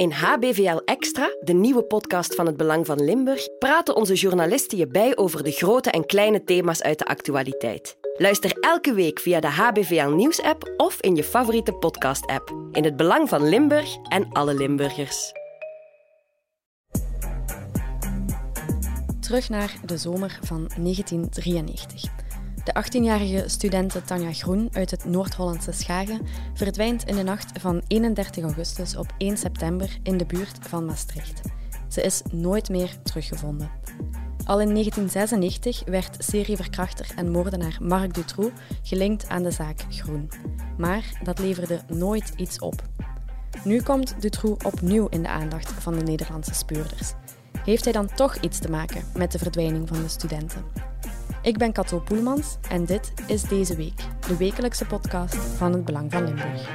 In HBVL Extra, de nieuwe podcast van het Belang van Limburg, praten onze journalisten je bij over de grote en kleine thema's uit de actualiteit. Luister elke week via de HBVL Nieuws-app of in je favoriete podcast-app. In het Belang van Limburg en alle Limburgers. Terug naar de zomer van 1993. De 18-jarige studente Tanja Groen uit het Noord-Hollandse Schagen verdwijnt in de nacht van 31 augustus op 1 september in de buurt van Maastricht. Ze is nooit meer teruggevonden. Al in 1996 werd serieverkrachter en moordenaar Marc Dutroux gelinkt aan de zaak Groen. Maar dat leverde nooit iets op. Nu komt Dutroux opnieuw in de aandacht van de Nederlandse speurders. Heeft hij dan toch iets te maken met de verdwijning van de studenten? Ik ben Kato Poelmans en dit is Deze Week, de wekelijkse podcast van het Belang van Limburg.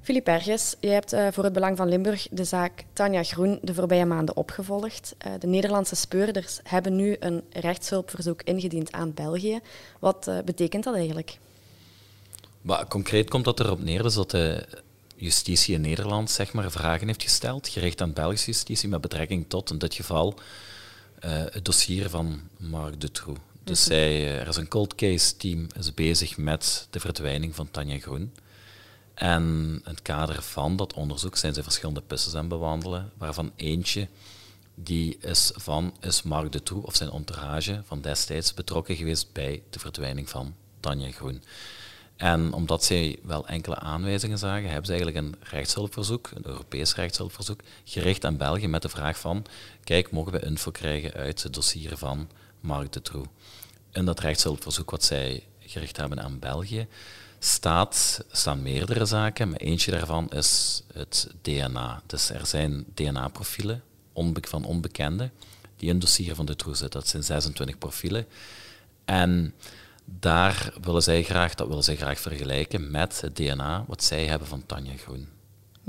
Filip Erges, jij hebt uh, voor het Belang van Limburg de zaak Tanja Groen de voorbije maanden opgevolgd. Uh, de Nederlandse speurders hebben nu een rechtshulpverzoek ingediend aan België. Wat uh, betekent dat eigenlijk? Maar concreet komt dat erop neer dus dat de justitie in Nederland zeg maar, vragen heeft gesteld, gericht aan Belgische justitie met betrekking tot in dit geval het dossier van Marc Dutroux. Dus mhm. zij, uh, er is een cold case team is bezig met de verdwijning van Tanja Groen. En in het kader van dat onderzoek zijn ze verschillende pisten aan bewandelen, waarvan eentje die is van, is Marc Dutroux of zijn entourage van destijds betrokken geweest bij de verdwijning van Tanja Groen. En omdat zij wel enkele aanwijzingen zagen, hebben ze eigenlijk een rechtshulpverzoek, een Europees rechtshulpverzoek, gericht aan België met de vraag van, kijk, mogen we info krijgen uit het dossier van Marc de Troe? In dat rechtshulpverzoek wat zij gericht hebben aan België, staat, staan meerdere zaken, maar eentje daarvan is het DNA. Dus er zijn DNA-profielen van onbekenden die in het dossier van de Troe zitten. Dat zijn 26 profielen. En daar willen zij graag, dat willen zij graag vergelijken met het DNA wat zij hebben van Tanja Groen.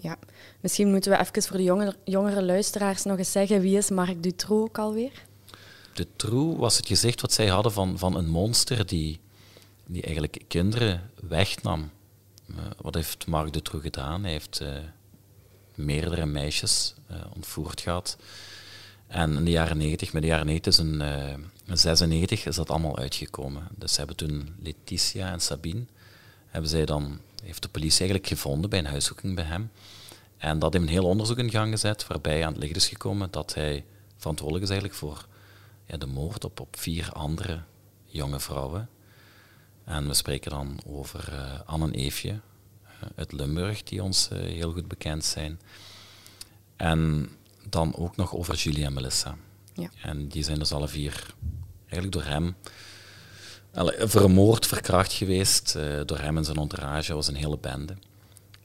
Ja, misschien moeten we even voor de jongere, jongere luisteraars nog eens zeggen wie is Marc Dutroux ook alweer? Dutroux was het gezicht wat zij hadden van, van een monster die, die eigenlijk kinderen wegnam. Uh, wat heeft Marc Dutroux gedaan? Hij heeft uh, meerdere meisjes uh, ontvoerd gehad. En in de jaren 90, met de jaren 90 is een, uh, in 96 is dat allemaal uitgekomen. Dus ze hebben toen Letitia en Sabine, hebben zij dan, heeft de politie eigenlijk gevonden bij een huiszoeking bij hem. En dat heeft een heel onderzoek in gang gezet, waarbij aan het licht is gekomen dat hij verantwoordelijk is eigenlijk voor ja, de moord op, op vier andere jonge vrouwen. En we spreken dan over uh, Anne en Eefje uh, uit Limburg, die ons heel goed bekend zijn. En dan ook nog over Julie en Melissa. Ja. En die zijn dus alle vier eigenlijk door hem vermoord, verkracht geweest. Uh, door hem en zijn entourage was een hele bende.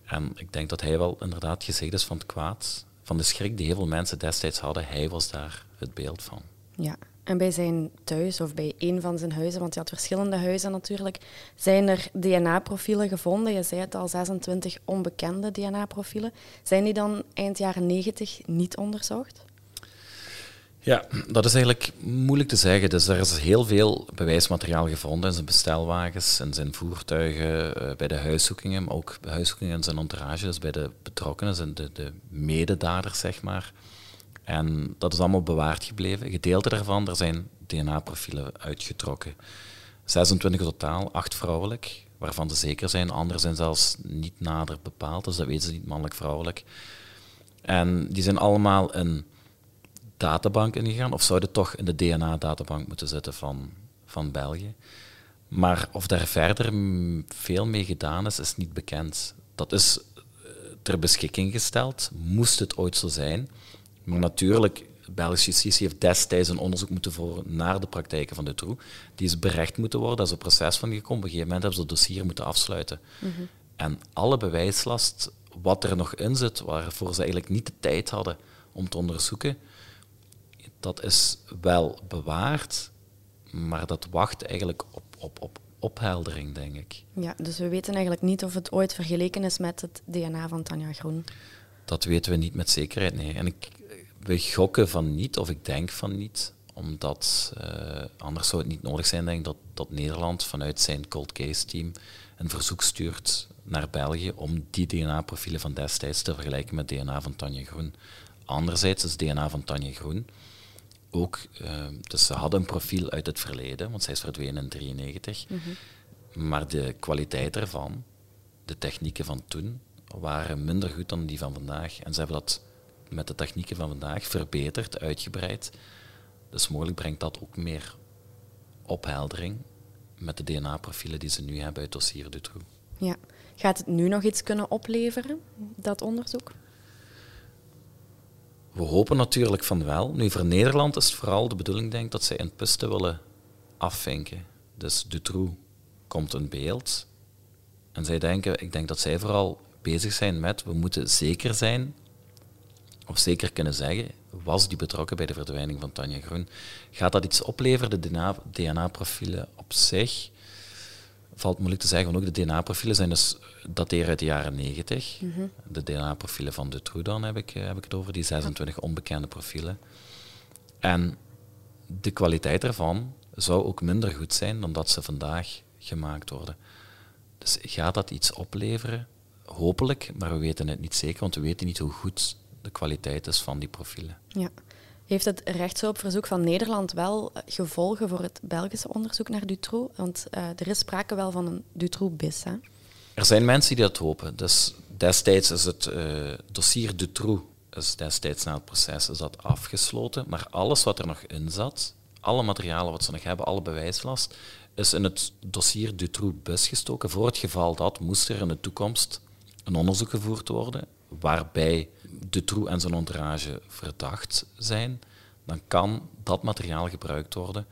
En ik denk dat hij wel inderdaad gezegd is van het kwaad, van de schrik die heel veel mensen destijds hadden. Hij was daar het beeld van. Ja, en bij zijn thuis of bij een van zijn huizen, want hij had verschillende huizen natuurlijk, zijn er DNA-profielen gevonden. Je zei het al, 26 onbekende DNA-profielen. Zijn die dan eind jaren 90 niet onderzocht? Ja, dat is eigenlijk moeilijk te zeggen. Dus er is heel veel bewijsmateriaal gevonden in zijn bestelwagens, in zijn voertuigen, uh, bij de huiszoekingen, maar ook bij huiszoekingen in zijn entourage, dus bij de betrokkenen, de, de mededaders, zeg maar. En dat is allemaal bewaard gebleven. Gedeelte daarvan, er zijn DNA-profielen uitgetrokken. 26 totaal, 8 vrouwelijk, waarvan ze zeker zijn. Anderen zijn zelfs niet nader bepaald, dus dat weten ze niet mannelijk-vrouwelijk. En die zijn allemaal in databank ingegaan, of zouden toch in de DNA-databank moeten zitten van, van België. Maar of daar verder veel mee gedaan is, is niet bekend. Dat is eh, ter beschikking gesteld, moest het ooit zo zijn. Maar natuurlijk, Belgische justitie heeft destijds een onderzoek moeten voeren naar de praktijken van de troe. Die is berecht moeten worden, daar is een proces van gekomen. Op een gegeven moment hebben ze het dossier moeten afsluiten. Mhm. En alle bewijslast, wat er nog in zit, waarvoor ze eigenlijk niet de tijd hadden om te onderzoeken, dat is wel bewaard, maar dat wacht eigenlijk op, op, op opheldering, denk ik. Ja, dus we weten eigenlijk niet of het ooit vergeleken is met het DNA van Tanja Groen. Dat weten we niet met zekerheid, nee. En ik, we gokken van niet, of ik denk van niet, omdat uh, anders zou het niet nodig zijn, denk ik, dat, dat Nederland vanuit zijn cold case team een verzoek stuurt naar België om die DNA-profielen van destijds te vergelijken met DNA van Tanja Groen. Anderzijds is DNA van Tanja Groen ook, uh, dus ze hadden een profiel uit het verleden, want zij is verdwenen in 1993, maar de kwaliteit ervan, de technieken van toen, waren minder goed dan die van vandaag. En ze hebben dat met de technieken van vandaag verbeterd, uitgebreid. Dus mogelijk brengt dat ook meer opheldering met de DNA-profielen die ze nu hebben uit dossier Dutroux. Ja. Gaat het nu nog iets kunnen opleveren, dat onderzoek? We hopen natuurlijk van wel. Nu, voor Nederland is het vooral de bedoeling, denk ik, dat zij in piste willen afvinken. Dus Dutroux komt in beeld. En zij denken, ik denk dat zij vooral bezig zijn met, we moeten zeker zijn, of zeker kunnen zeggen, was die betrokken bij de verdwijning van Tanja Groen? Gaat dat iets opleveren, de DNA-profielen op zich? Valt moeilijk te zeggen, want ook de DNA-profielen zijn dus dateren uit de jaren 90. De DNA-profielen van de dan heb ik, heb ik het over, die 26 onbekende profielen. En de kwaliteit ervan zou ook minder goed zijn dan dat ze vandaag gemaakt worden. Dus gaat dat iets opleveren? Hopelijk, maar we weten het niet zeker, want we weten niet hoe goed de kwaliteit is van die profielen. Ja. Heeft het rechtshulpverzoek van Nederland wel eh, gevolgen voor het Belgische onderzoek naar Dutroux? Want uh, er is sprake wel van een Dutroux-bis. Er zijn mensen die dat hopen. Dus destijds is het uh, dossier Dutroux, is destijds na het proces, is dat afgesloten. Maar alles wat er nog in zat, alle materialen wat ze nog hebben, alle bewijslast, is in het dossier Dutroux-bus gestoken. Voor het geval dat moest er in de toekomst een onderzoek gevoerd worden waarbij Dutroux en zijn entourage verdacht zijn, dan kan dat materiaal gebruikt worden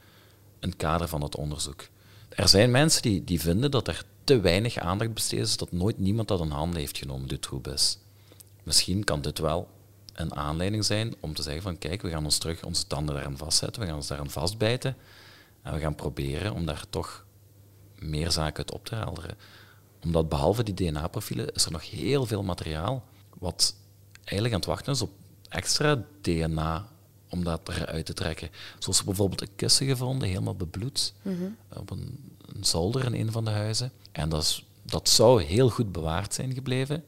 in het kader van het onderzoek. Er zijn mensen die, die vinden dat er te weinig aandacht besteed is, dat nooit niemand dat in handen heeft genomen, Dutroux is. Misschien kan dit wel een aanleiding zijn om te zeggen van kijk, we gaan ons terug onze tanden daarin vastzetten, we gaan ons daarin vastbijten en we gaan proberen om daar toch meer zaken uit op te helderen. Omdat behalve die DNA-profielen is er nog heel veel materiaal wat eigenlijk aan het wachten is op extra DNA om dat eruit te trekken. Zoals bijvoorbeeld een kussen gevonden, helemaal bebloed, op een, een, zolder in een van de huizen. En dat, is, dat zou heel goed bewaard zijn gebleven,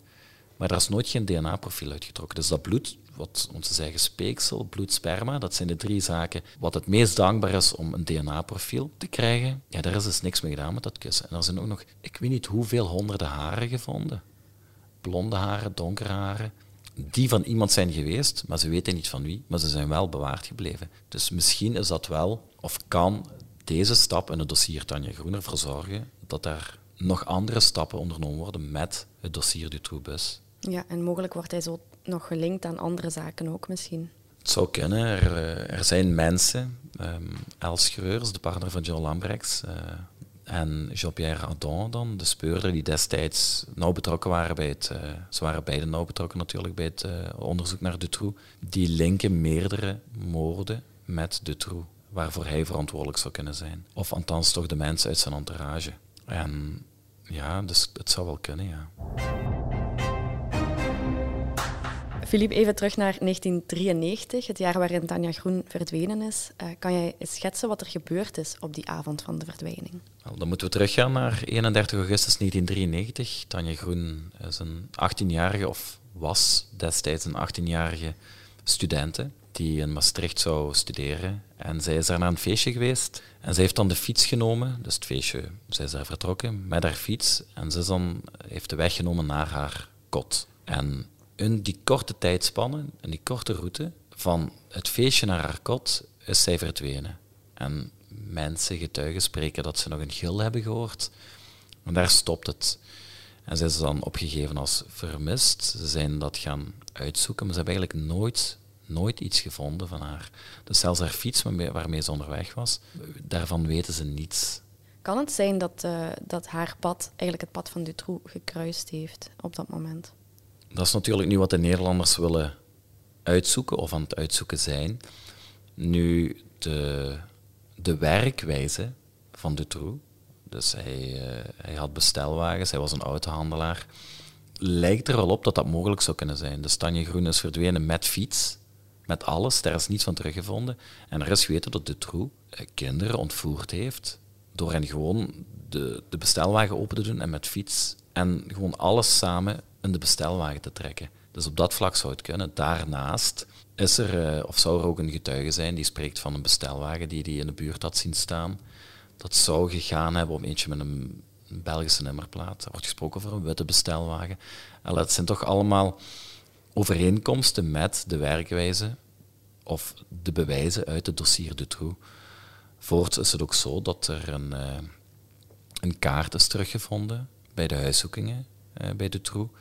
maar daar is nooit geen DNA-profiel uitgetrokken. Dus dat bloed, wat onze zeggen speeksel, bloed, sperma, dat zijn de drie zaken wat het meest dankbaar is om een DNA-profiel te krijgen. Ja, daar is dus niks mee gedaan met dat kussen. En er zijn ook nog, ik weet niet hoeveel honderden haren gevonden blonde haren, donkere haren, die van iemand zijn geweest, maar ze weten niet van wie, maar ze zijn wel bewaard gebleven. Dus misschien is dat wel, of kan deze stap in het dossier Tanja Groen ervoor zorgen dat er nog andere stappen ondernomen worden met het dossier Dutroux-bus. Ja, en mogelijk wordt hij zo nog gelinkt aan andere zaken ook misschien. Het zou kunnen. Er, eh, er zijn mensen, um, Els Schreurs, de partner van John Lambrechts, uh, en Jean-Pierre Adon dan, de speurder, die destijds nauw betrokken waren bij het... Uh, ze waren beide nauw betrokken natuurlijk bij het uh, onderzoek naar Dutroux. Die linken meerdere moorden met Dutroux, waarvoor hij verantwoordelijk zou kunnen zijn. Of althans toch de mensen uit zijn entourage. En ja, dus het zou wel kunnen, ja. Philippe, even terug naar 1993, het jaar waarin Tanja Groen verdwenen is. Uh, kan jij schetsen wat er gebeurd is op die avond van de verdwijning? Dan moeten we teruggaan naar 31 augustus 1993. Tanja Groen is een 18-jarige, of was destijds een 18-jarige studente die in Maastricht zou studeren. En zij is daar naar een feestje geweest. En zij heeft dan de fiets genomen. Dus het feestje, zij is daar vertrokken met haar fiets. En ze dan, heeft de weg genomen naar haar kot. En in die korte tijdspanne, in die korte route, van het feestje naar haar kot, is zij verdwenen. En mensen, getuigen, spreken dat ze nog een gil hebben gehoord. En daar stopt het. En ze is dan opgegeven als vermist. Ze zijn dat gaan uitzoeken, maar ze hebben eigenlijk nooit, nooit iets gevonden van haar. Dus zelfs haar fiets waarmee ze onderweg was, daarvan weten ze niets. Kan het zijn dat, uh, dat haar pad eigenlijk het pad van Dutroux gekruist heeft op dat moment? Dat is natuurlijk nu wat de Nederlanders willen uitzoeken of aan het uitzoeken zijn. Nu, de, de werkwijze van Dutroux, dus hij, uh, hij had bestelwagens, hij was een autohandelaar, lijkt er wel op dat dat mogelijk zou kunnen zijn. De Stanje Groen is verdwenen met fiets, met alles, daar is niets van teruggevonden. En er is geweten dat Dutroux uh, kinderen ontvoerd heeft door hen gewoon de, de bestelwagen open te doen en met fiets en gewoon alles samen in de bestelwagen te trekken. Dus op dat vlak zou het kunnen. Daarnaast is er, eh, of zou er ook een getuige zijn die spreekt van een bestelwagen die hij in de buurt had zien staan. Dat zou gegaan hebben om eentje met een, Belgische nummerplaat. Er wordt gesproken over een witte bestelwagen. En dat zijn toch allemaal overeenkomsten met de werkwijze of de bewijzen uit het dossier Dutroux. Voorts is het ook zo dat er een, uh, een kaart is teruggevonden bij de huiszoekingen uh, bij Dutroux,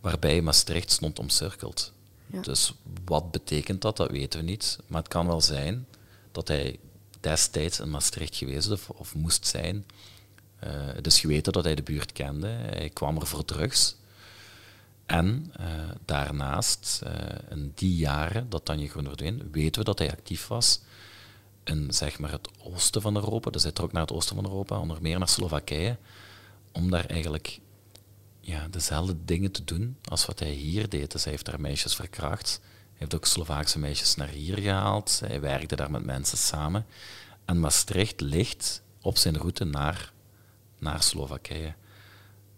waarbij Maastricht stond omcirkeld. Dus wat betekent dat, dat weten we niet. Maar het kan wel zijn dat hij destijds in Maastricht geweest of, of moest zijn. Uh, het is geweten dat hij de buurt kende. Hij kwam er voor drugs. En uh, daarnaast, uh, in die jaren dat Tanje Groen verdween, weten we dat hij actief was in zeg maar, het oosten van Europa. Dus hij trok naar het oosten van Europa, onder meer naar Slowakije, om daar eigenlijk ja, dezelfde dingen te doen als wat hij hier deed. Dus hij heeft daar meisjes verkracht. Hij heeft ook Slovaakse meisjes naar hier gehaald. Hij werkte daar met mensen samen. En Maastricht ligt op zijn route naar, naar Slowakije.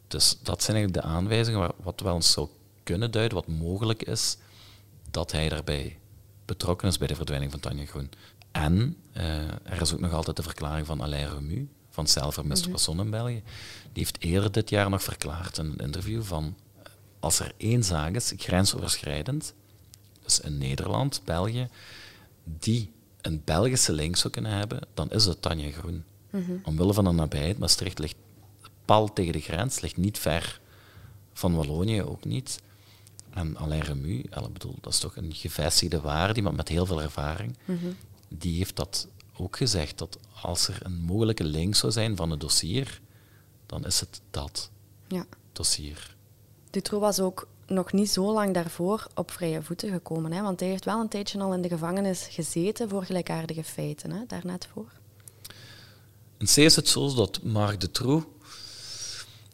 Dus dat zijn eigenlijk de aanwijzingen wat wel eens zou kunnen duiden, wat mogelijk is, dat hij daarbij betrokken is bij de verdwijning van Tanja Groen. En uh, er is ook nog altijd de verklaring van Alain Remu, van zelfvermiste mm -hmm. in België. Die heeft eerder dit jaar nog verklaard in een interview van als er één zaak is, grensoverschrijdend, dus in Nederland, België, die een Belgische link zou kunnen hebben, dan is het Tanja Groen. Mm -hmm. Omwille van de nabijheid, Maastricht ligt pal tegen de grens, ligt niet ver van Wallonië, ook niet. En Alain Remu, bedoel, dat is toch een gevestigde waarde, iemand met heel veel ervaring, mm -hmm. die heeft dat ook gezegd, dat als er een mogelijke link zou zijn van het dossier, dan is het dat ja. dossier. Dutroux was ook nog niet zo lang daarvoor op vrije voeten gekomen, hè? want hij heeft wel een tijdje al in de gevangenis gezeten voor gelijkaardige feiten, hè? daar net voor. In C is het zo dat Marc Dutroux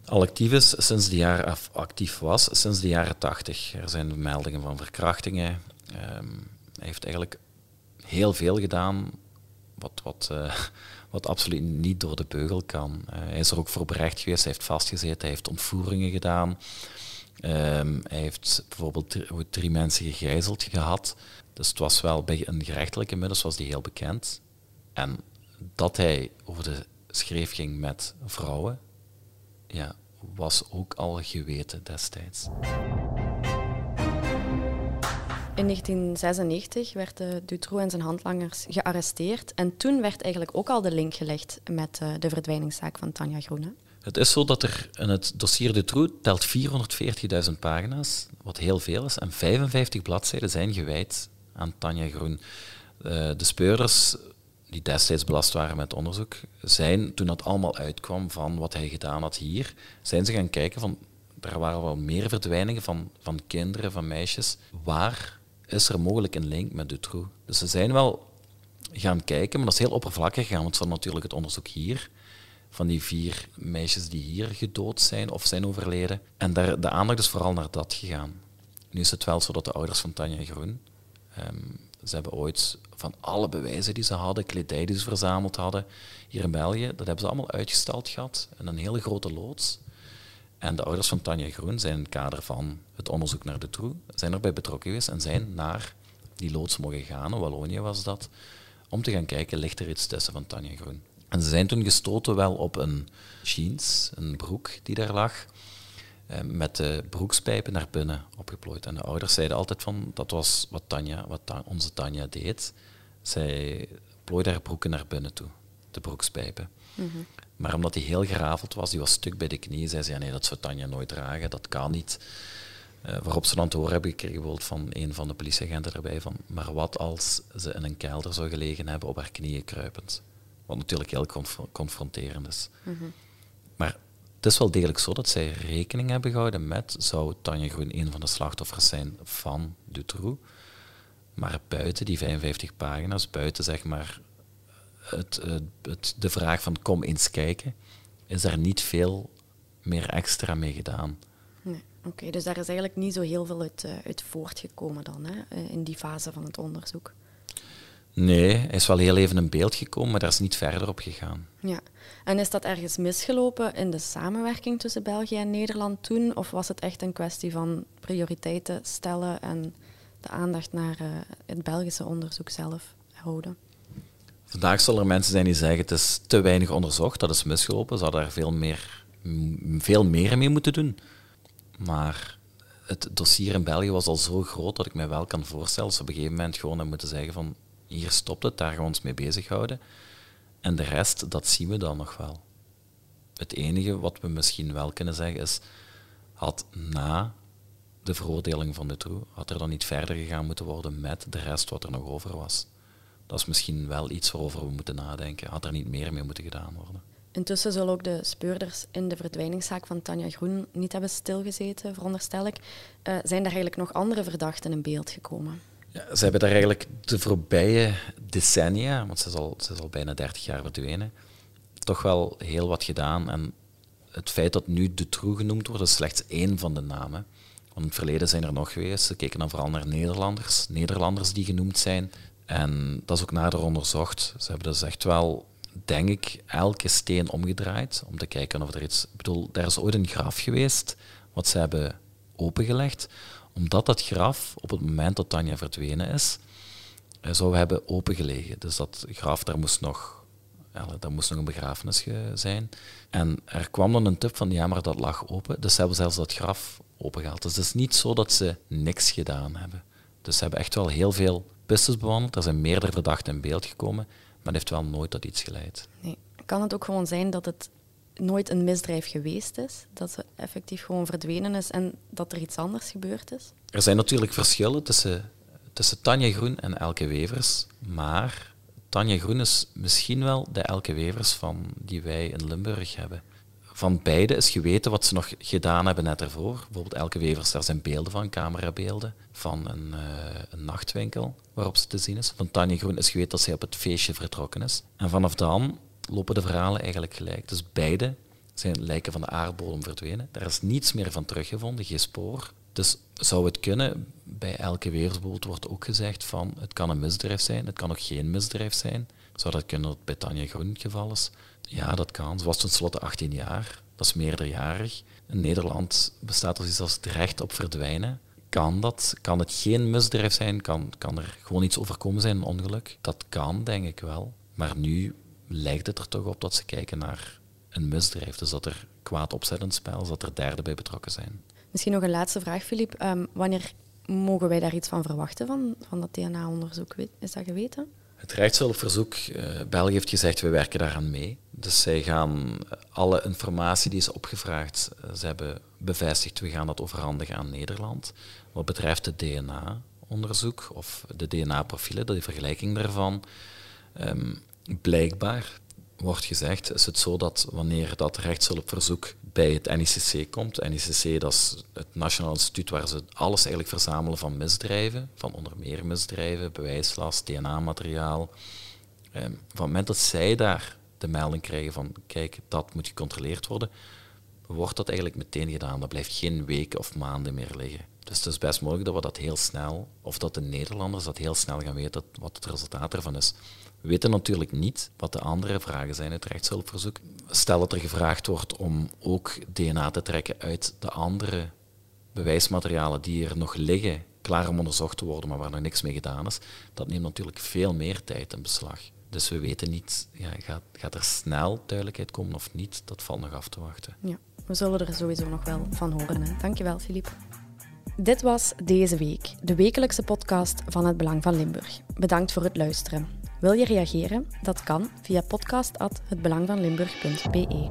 al actief is sinds de jaren actief was, sinds de jaren tachtig. Er zijn meldingen van verkrachtingen. Um, hij heeft eigenlijk heel veel gedaan wat, wat, uh, wat absoluut niet door de beugel kan. Uh, hij is er ook voor berecht geweest, hij heeft vastgezeten, hij heeft ontvoeringen gedaan. Um, hij heeft bijvoorbeeld drie, drie, mensen gegijzeld gehad. Dus het was wel bij een gerechtelijke inmiddels was die heel bekend. En dat hij over de schreef ging met vrouwen, ja, was ook al geweten destijds. In 1996 werden Dutroux en zijn handlangers gearresteerd. En toen werd eigenlijk ook al de link gelegd met uh, de verdwijningszaak van Tanja Groene. Het is zo dat er in het dossier Dutroux telt 440.000 pagina's, wat heel veel is, en 55 bladzijden zijn gewijd aan Tanja Groen. Uh, de speurders die destijds belast waren met onderzoek, zijn, toen dat allemaal uitkwam van wat hij gedaan had hier, zijn ze gaan kijken van, er waren wel meer verdwijningen van, van kinderen, van meisjes. Waar is er mogelijk een link met Dutroux? Dus ze zijn wel gaan kijken, maar dat is heel oppervlakkig gegaan, want van natuurlijk het onderzoek hier, van die vier meisjes die hier gedood zijn of zijn overleden. En daar, de aandacht is vooral naar dat gegaan. Nu is het wel zo dat de ouders van Tanja Groen um, ze hebben ooit van alle bewijzen die ze hadden, kledij die ze verzameld hadden hier in België, dat hebben ze allemaal uitgestald gehad in een hele grote loods. En de ouders van Tanja Groen zijn in het kader van het onderzoek naar de Troe, zijn erbij betrokken geweest en zijn naar die loods mogen gaan, Wallonië was dat, om te gaan kijken, ligt er iets tussen van Tanja Groen. En ze zijn toen gestoten wel op een jeans, een broek die daar lag, eh, met de broekspijpen naar binnen opgeplooid. En de ouders zeiden altijd van, dat was wat, Tanja, wat onze Tanja deed. Zij plooide haar broeken naar binnen toe, de broekspijpen. Mm. Maar omdat hij heel gerafeld was, die was stuk bij de knie, zei ze, ja, nee, dat zou Tanja nooit dragen, dat kan niet. Uh, waarop ze dan te horen hebben gekregen bijvoorbeeld van een van de politieagenten erbij van, maar wat als ze in een kelder zou gelegen hebben op haar knieën kruipend? Wat natuurlijk heel conf confronterend is. Mm -hmm. Maar het is wel degelijk zo dat zij rekening hebben gehouden met, zou Tanja Groen een van de slachtoffers zijn van Dutroux. Maar buiten die 55 pagina's, buiten zeg maar het, het, de vraag van kom eens kijken, is er niet veel meer extra mee gedaan. Nee, oké. Dus daar is eigenlijk niet zo heel veel uit, uit voortgekomen dan, hè, in die fase van het onderzoek. Nee, hij is wel heel even in beeld gekomen, maar daar is niet verder op gegaan. Ja. En is dat ergens misgelopen in de samenwerking tussen België en Nederland toen? Of was het echt een kwestie van prioriteiten stellen en de aandacht naar uh, het Belgische onderzoek zelf houden? Vandaag zullen er mensen zijn die zeggen het is te weinig onderzocht, dat is misgelopen, ze daar veel meer, veel meer mee moeten doen. Maar het dossier in België was al zo groot dat ik me wel kan voorstellen dat ze op een gegeven moment gewoon moeten zeggen van hier stopt het, daar gaan we ons mee bezighouden. En de rest, dat zien we dan nog wel. Het enige wat we misschien wel kunnen zeggen is, had na de veroordeling van de Troe, had er dan niet verder gegaan moeten worden met de rest wat er nog over was. Dat is misschien wel iets waarover we moeten nadenken. Had er niet meer mee moeten gedaan worden. Intussen zullen ook de speurders in de verdwijningszaak van Tanja Groen niet hebben stilgezeten, veronderstel ik. Uh, zijn er eigenlijk nog andere verdachten in beeld gekomen? Ja, ze hebben daar eigenlijk de voorbije decennia, want ze is, al, ze is al bijna 30 jaar verdwenen, toch wel heel wat gedaan. En het feit dat nu de Troe genoemd wordt, is slechts één van de namen. Want in het verleden zijn er nog geweest. Ze keken dan vooral naar Nederlanders, Nederlanders die genoemd zijn. En dat is ook nader onderzocht. Ze hebben dus echt wel, denk ik, elke steen omgedraaid om te kijken of er iets. Ik bedoel, daar is ooit een graf geweest wat ze hebben opengelegd omdat dat graf op het moment dat Tanja verdwenen is, eh, zou hebben opengelegen. Dus dat graf, daar moest nog, daar moest nog een begrafenis zijn. En er kwam dan een tip van, ja, maar dat lag open. Dus ze hebben zelfs dat graf opengehaald. Dus het is niet zo dat ze niks gedaan hebben. Dus ze hebben echt wel heel veel pistes bewandeld. Er zijn meerdere verdachten in beeld gekomen, maar het heeft wel nooit tot iets geleid. Nee. Kan het ook gewoon zijn dat het nooit een misdrijf geweest is, dat ze effectief gewoon verdwenen is en dat er iets anders gebeurd is? Er zijn natuurlijk verschillen tussen, tussen Tanja Groen en Elke Wevers, maar Tanja Groen is misschien wel de Elke Wevers van die wij in Limburg hebben. Van beide is geweten wat ze nog gedaan hebben net ervoor. Bijvoorbeeld Elke Wevers, daar zijn beelden van, camerabeelden, van een, uh, een nachtwinkel waarop ze te zien is. Van Tanja Groen is geweten dat zij op het feestje vertrokken is. En vanaf dan lopen de verhalen eigenlijk gelijk. Dus beide zijn lijken van de aardbodem verdwenen. Daar is niets meer van teruggevonden, geen spoor. Dus zou het kunnen, bij elke weersboot wordt ook gezegd van het kan een misdrijf zijn, het kan ook geen misdrijf zijn. Zou dat kunnen dat bij Tanja Groen het geval is? Ja, dat kan. Ze was tenslotte 18 jaar, dat is meerderjarig. In Nederland bestaat er iets als het recht op verdwijnen. Kan dat? Kan het geen misdrijf zijn? Kan, kan er gewoon iets overkomen zijn, een ongeluk? Dat kan, denk ik wel. Maar nu lijkt het er toch op dat ze kijken naar een misdrijf. Dus dat er kwaad opzettend spel is, dat er derden bij betrokken zijn. Misschien nog een laatste vraag, Filip. Um, wanneer mogen wij daar iets van verwachten van, van dat DNA-onderzoek? Is dat geweten? Het rechtshulpverzoek, uh, België heeft gezegd, we werken daaraan mee. Dus zij gaan alle informatie die is opgevraagd, uh, ze hebben bevestigd, we gaan dat overhandigen aan Nederland. Wat betreft het DNA-onderzoek of de DNA-profielen, de vergelijking daarvan, um, Blijkbaar wordt gezegd, is het zo dat wanneer dat rechtshulpverzoek bij het NICC komt, NICC dat is het Nationaal Instituut waar ze alles eigenlijk verzamelen van misdrijven, van onder meer misdrijven, bewijslast, DNA-materiaal. Eh, van het moment dat zij daar de melding krijgen van, kijk, dat moet gecontroleerd worden, wordt dat eigenlijk meteen gedaan. Dat blijft geen weken of maanden meer liggen. Dus het is best mogelijk dat we dat heel snel, of dat de Nederlanders dat heel snel gaan weten wat het resultaat ervan is. We weten natuurlijk niet wat de andere vragen zijn uit het rechtshulpverzoek. Stel dat er gevraagd wordt om ook DNA te trekken uit de andere bewijsmaterialen die er nog liggen, klaar om onderzocht te worden, maar waar nog niks mee gedaan is, dat neemt natuurlijk veel meer tijd in beslag. Dus we weten niet, ja, gaat, gaat er snel duidelijkheid komen of niet, dat valt nog af te wachten. Ja, we zullen er sowieso nog wel van horen. Hè. Dankjewel, Filip. Dit was deze week, de wekelijkse podcast van het Belang van Limburg. Bedankt voor het luisteren. Wil je reageren? Dat kan via podcast.hetbelangvanlimburg.be.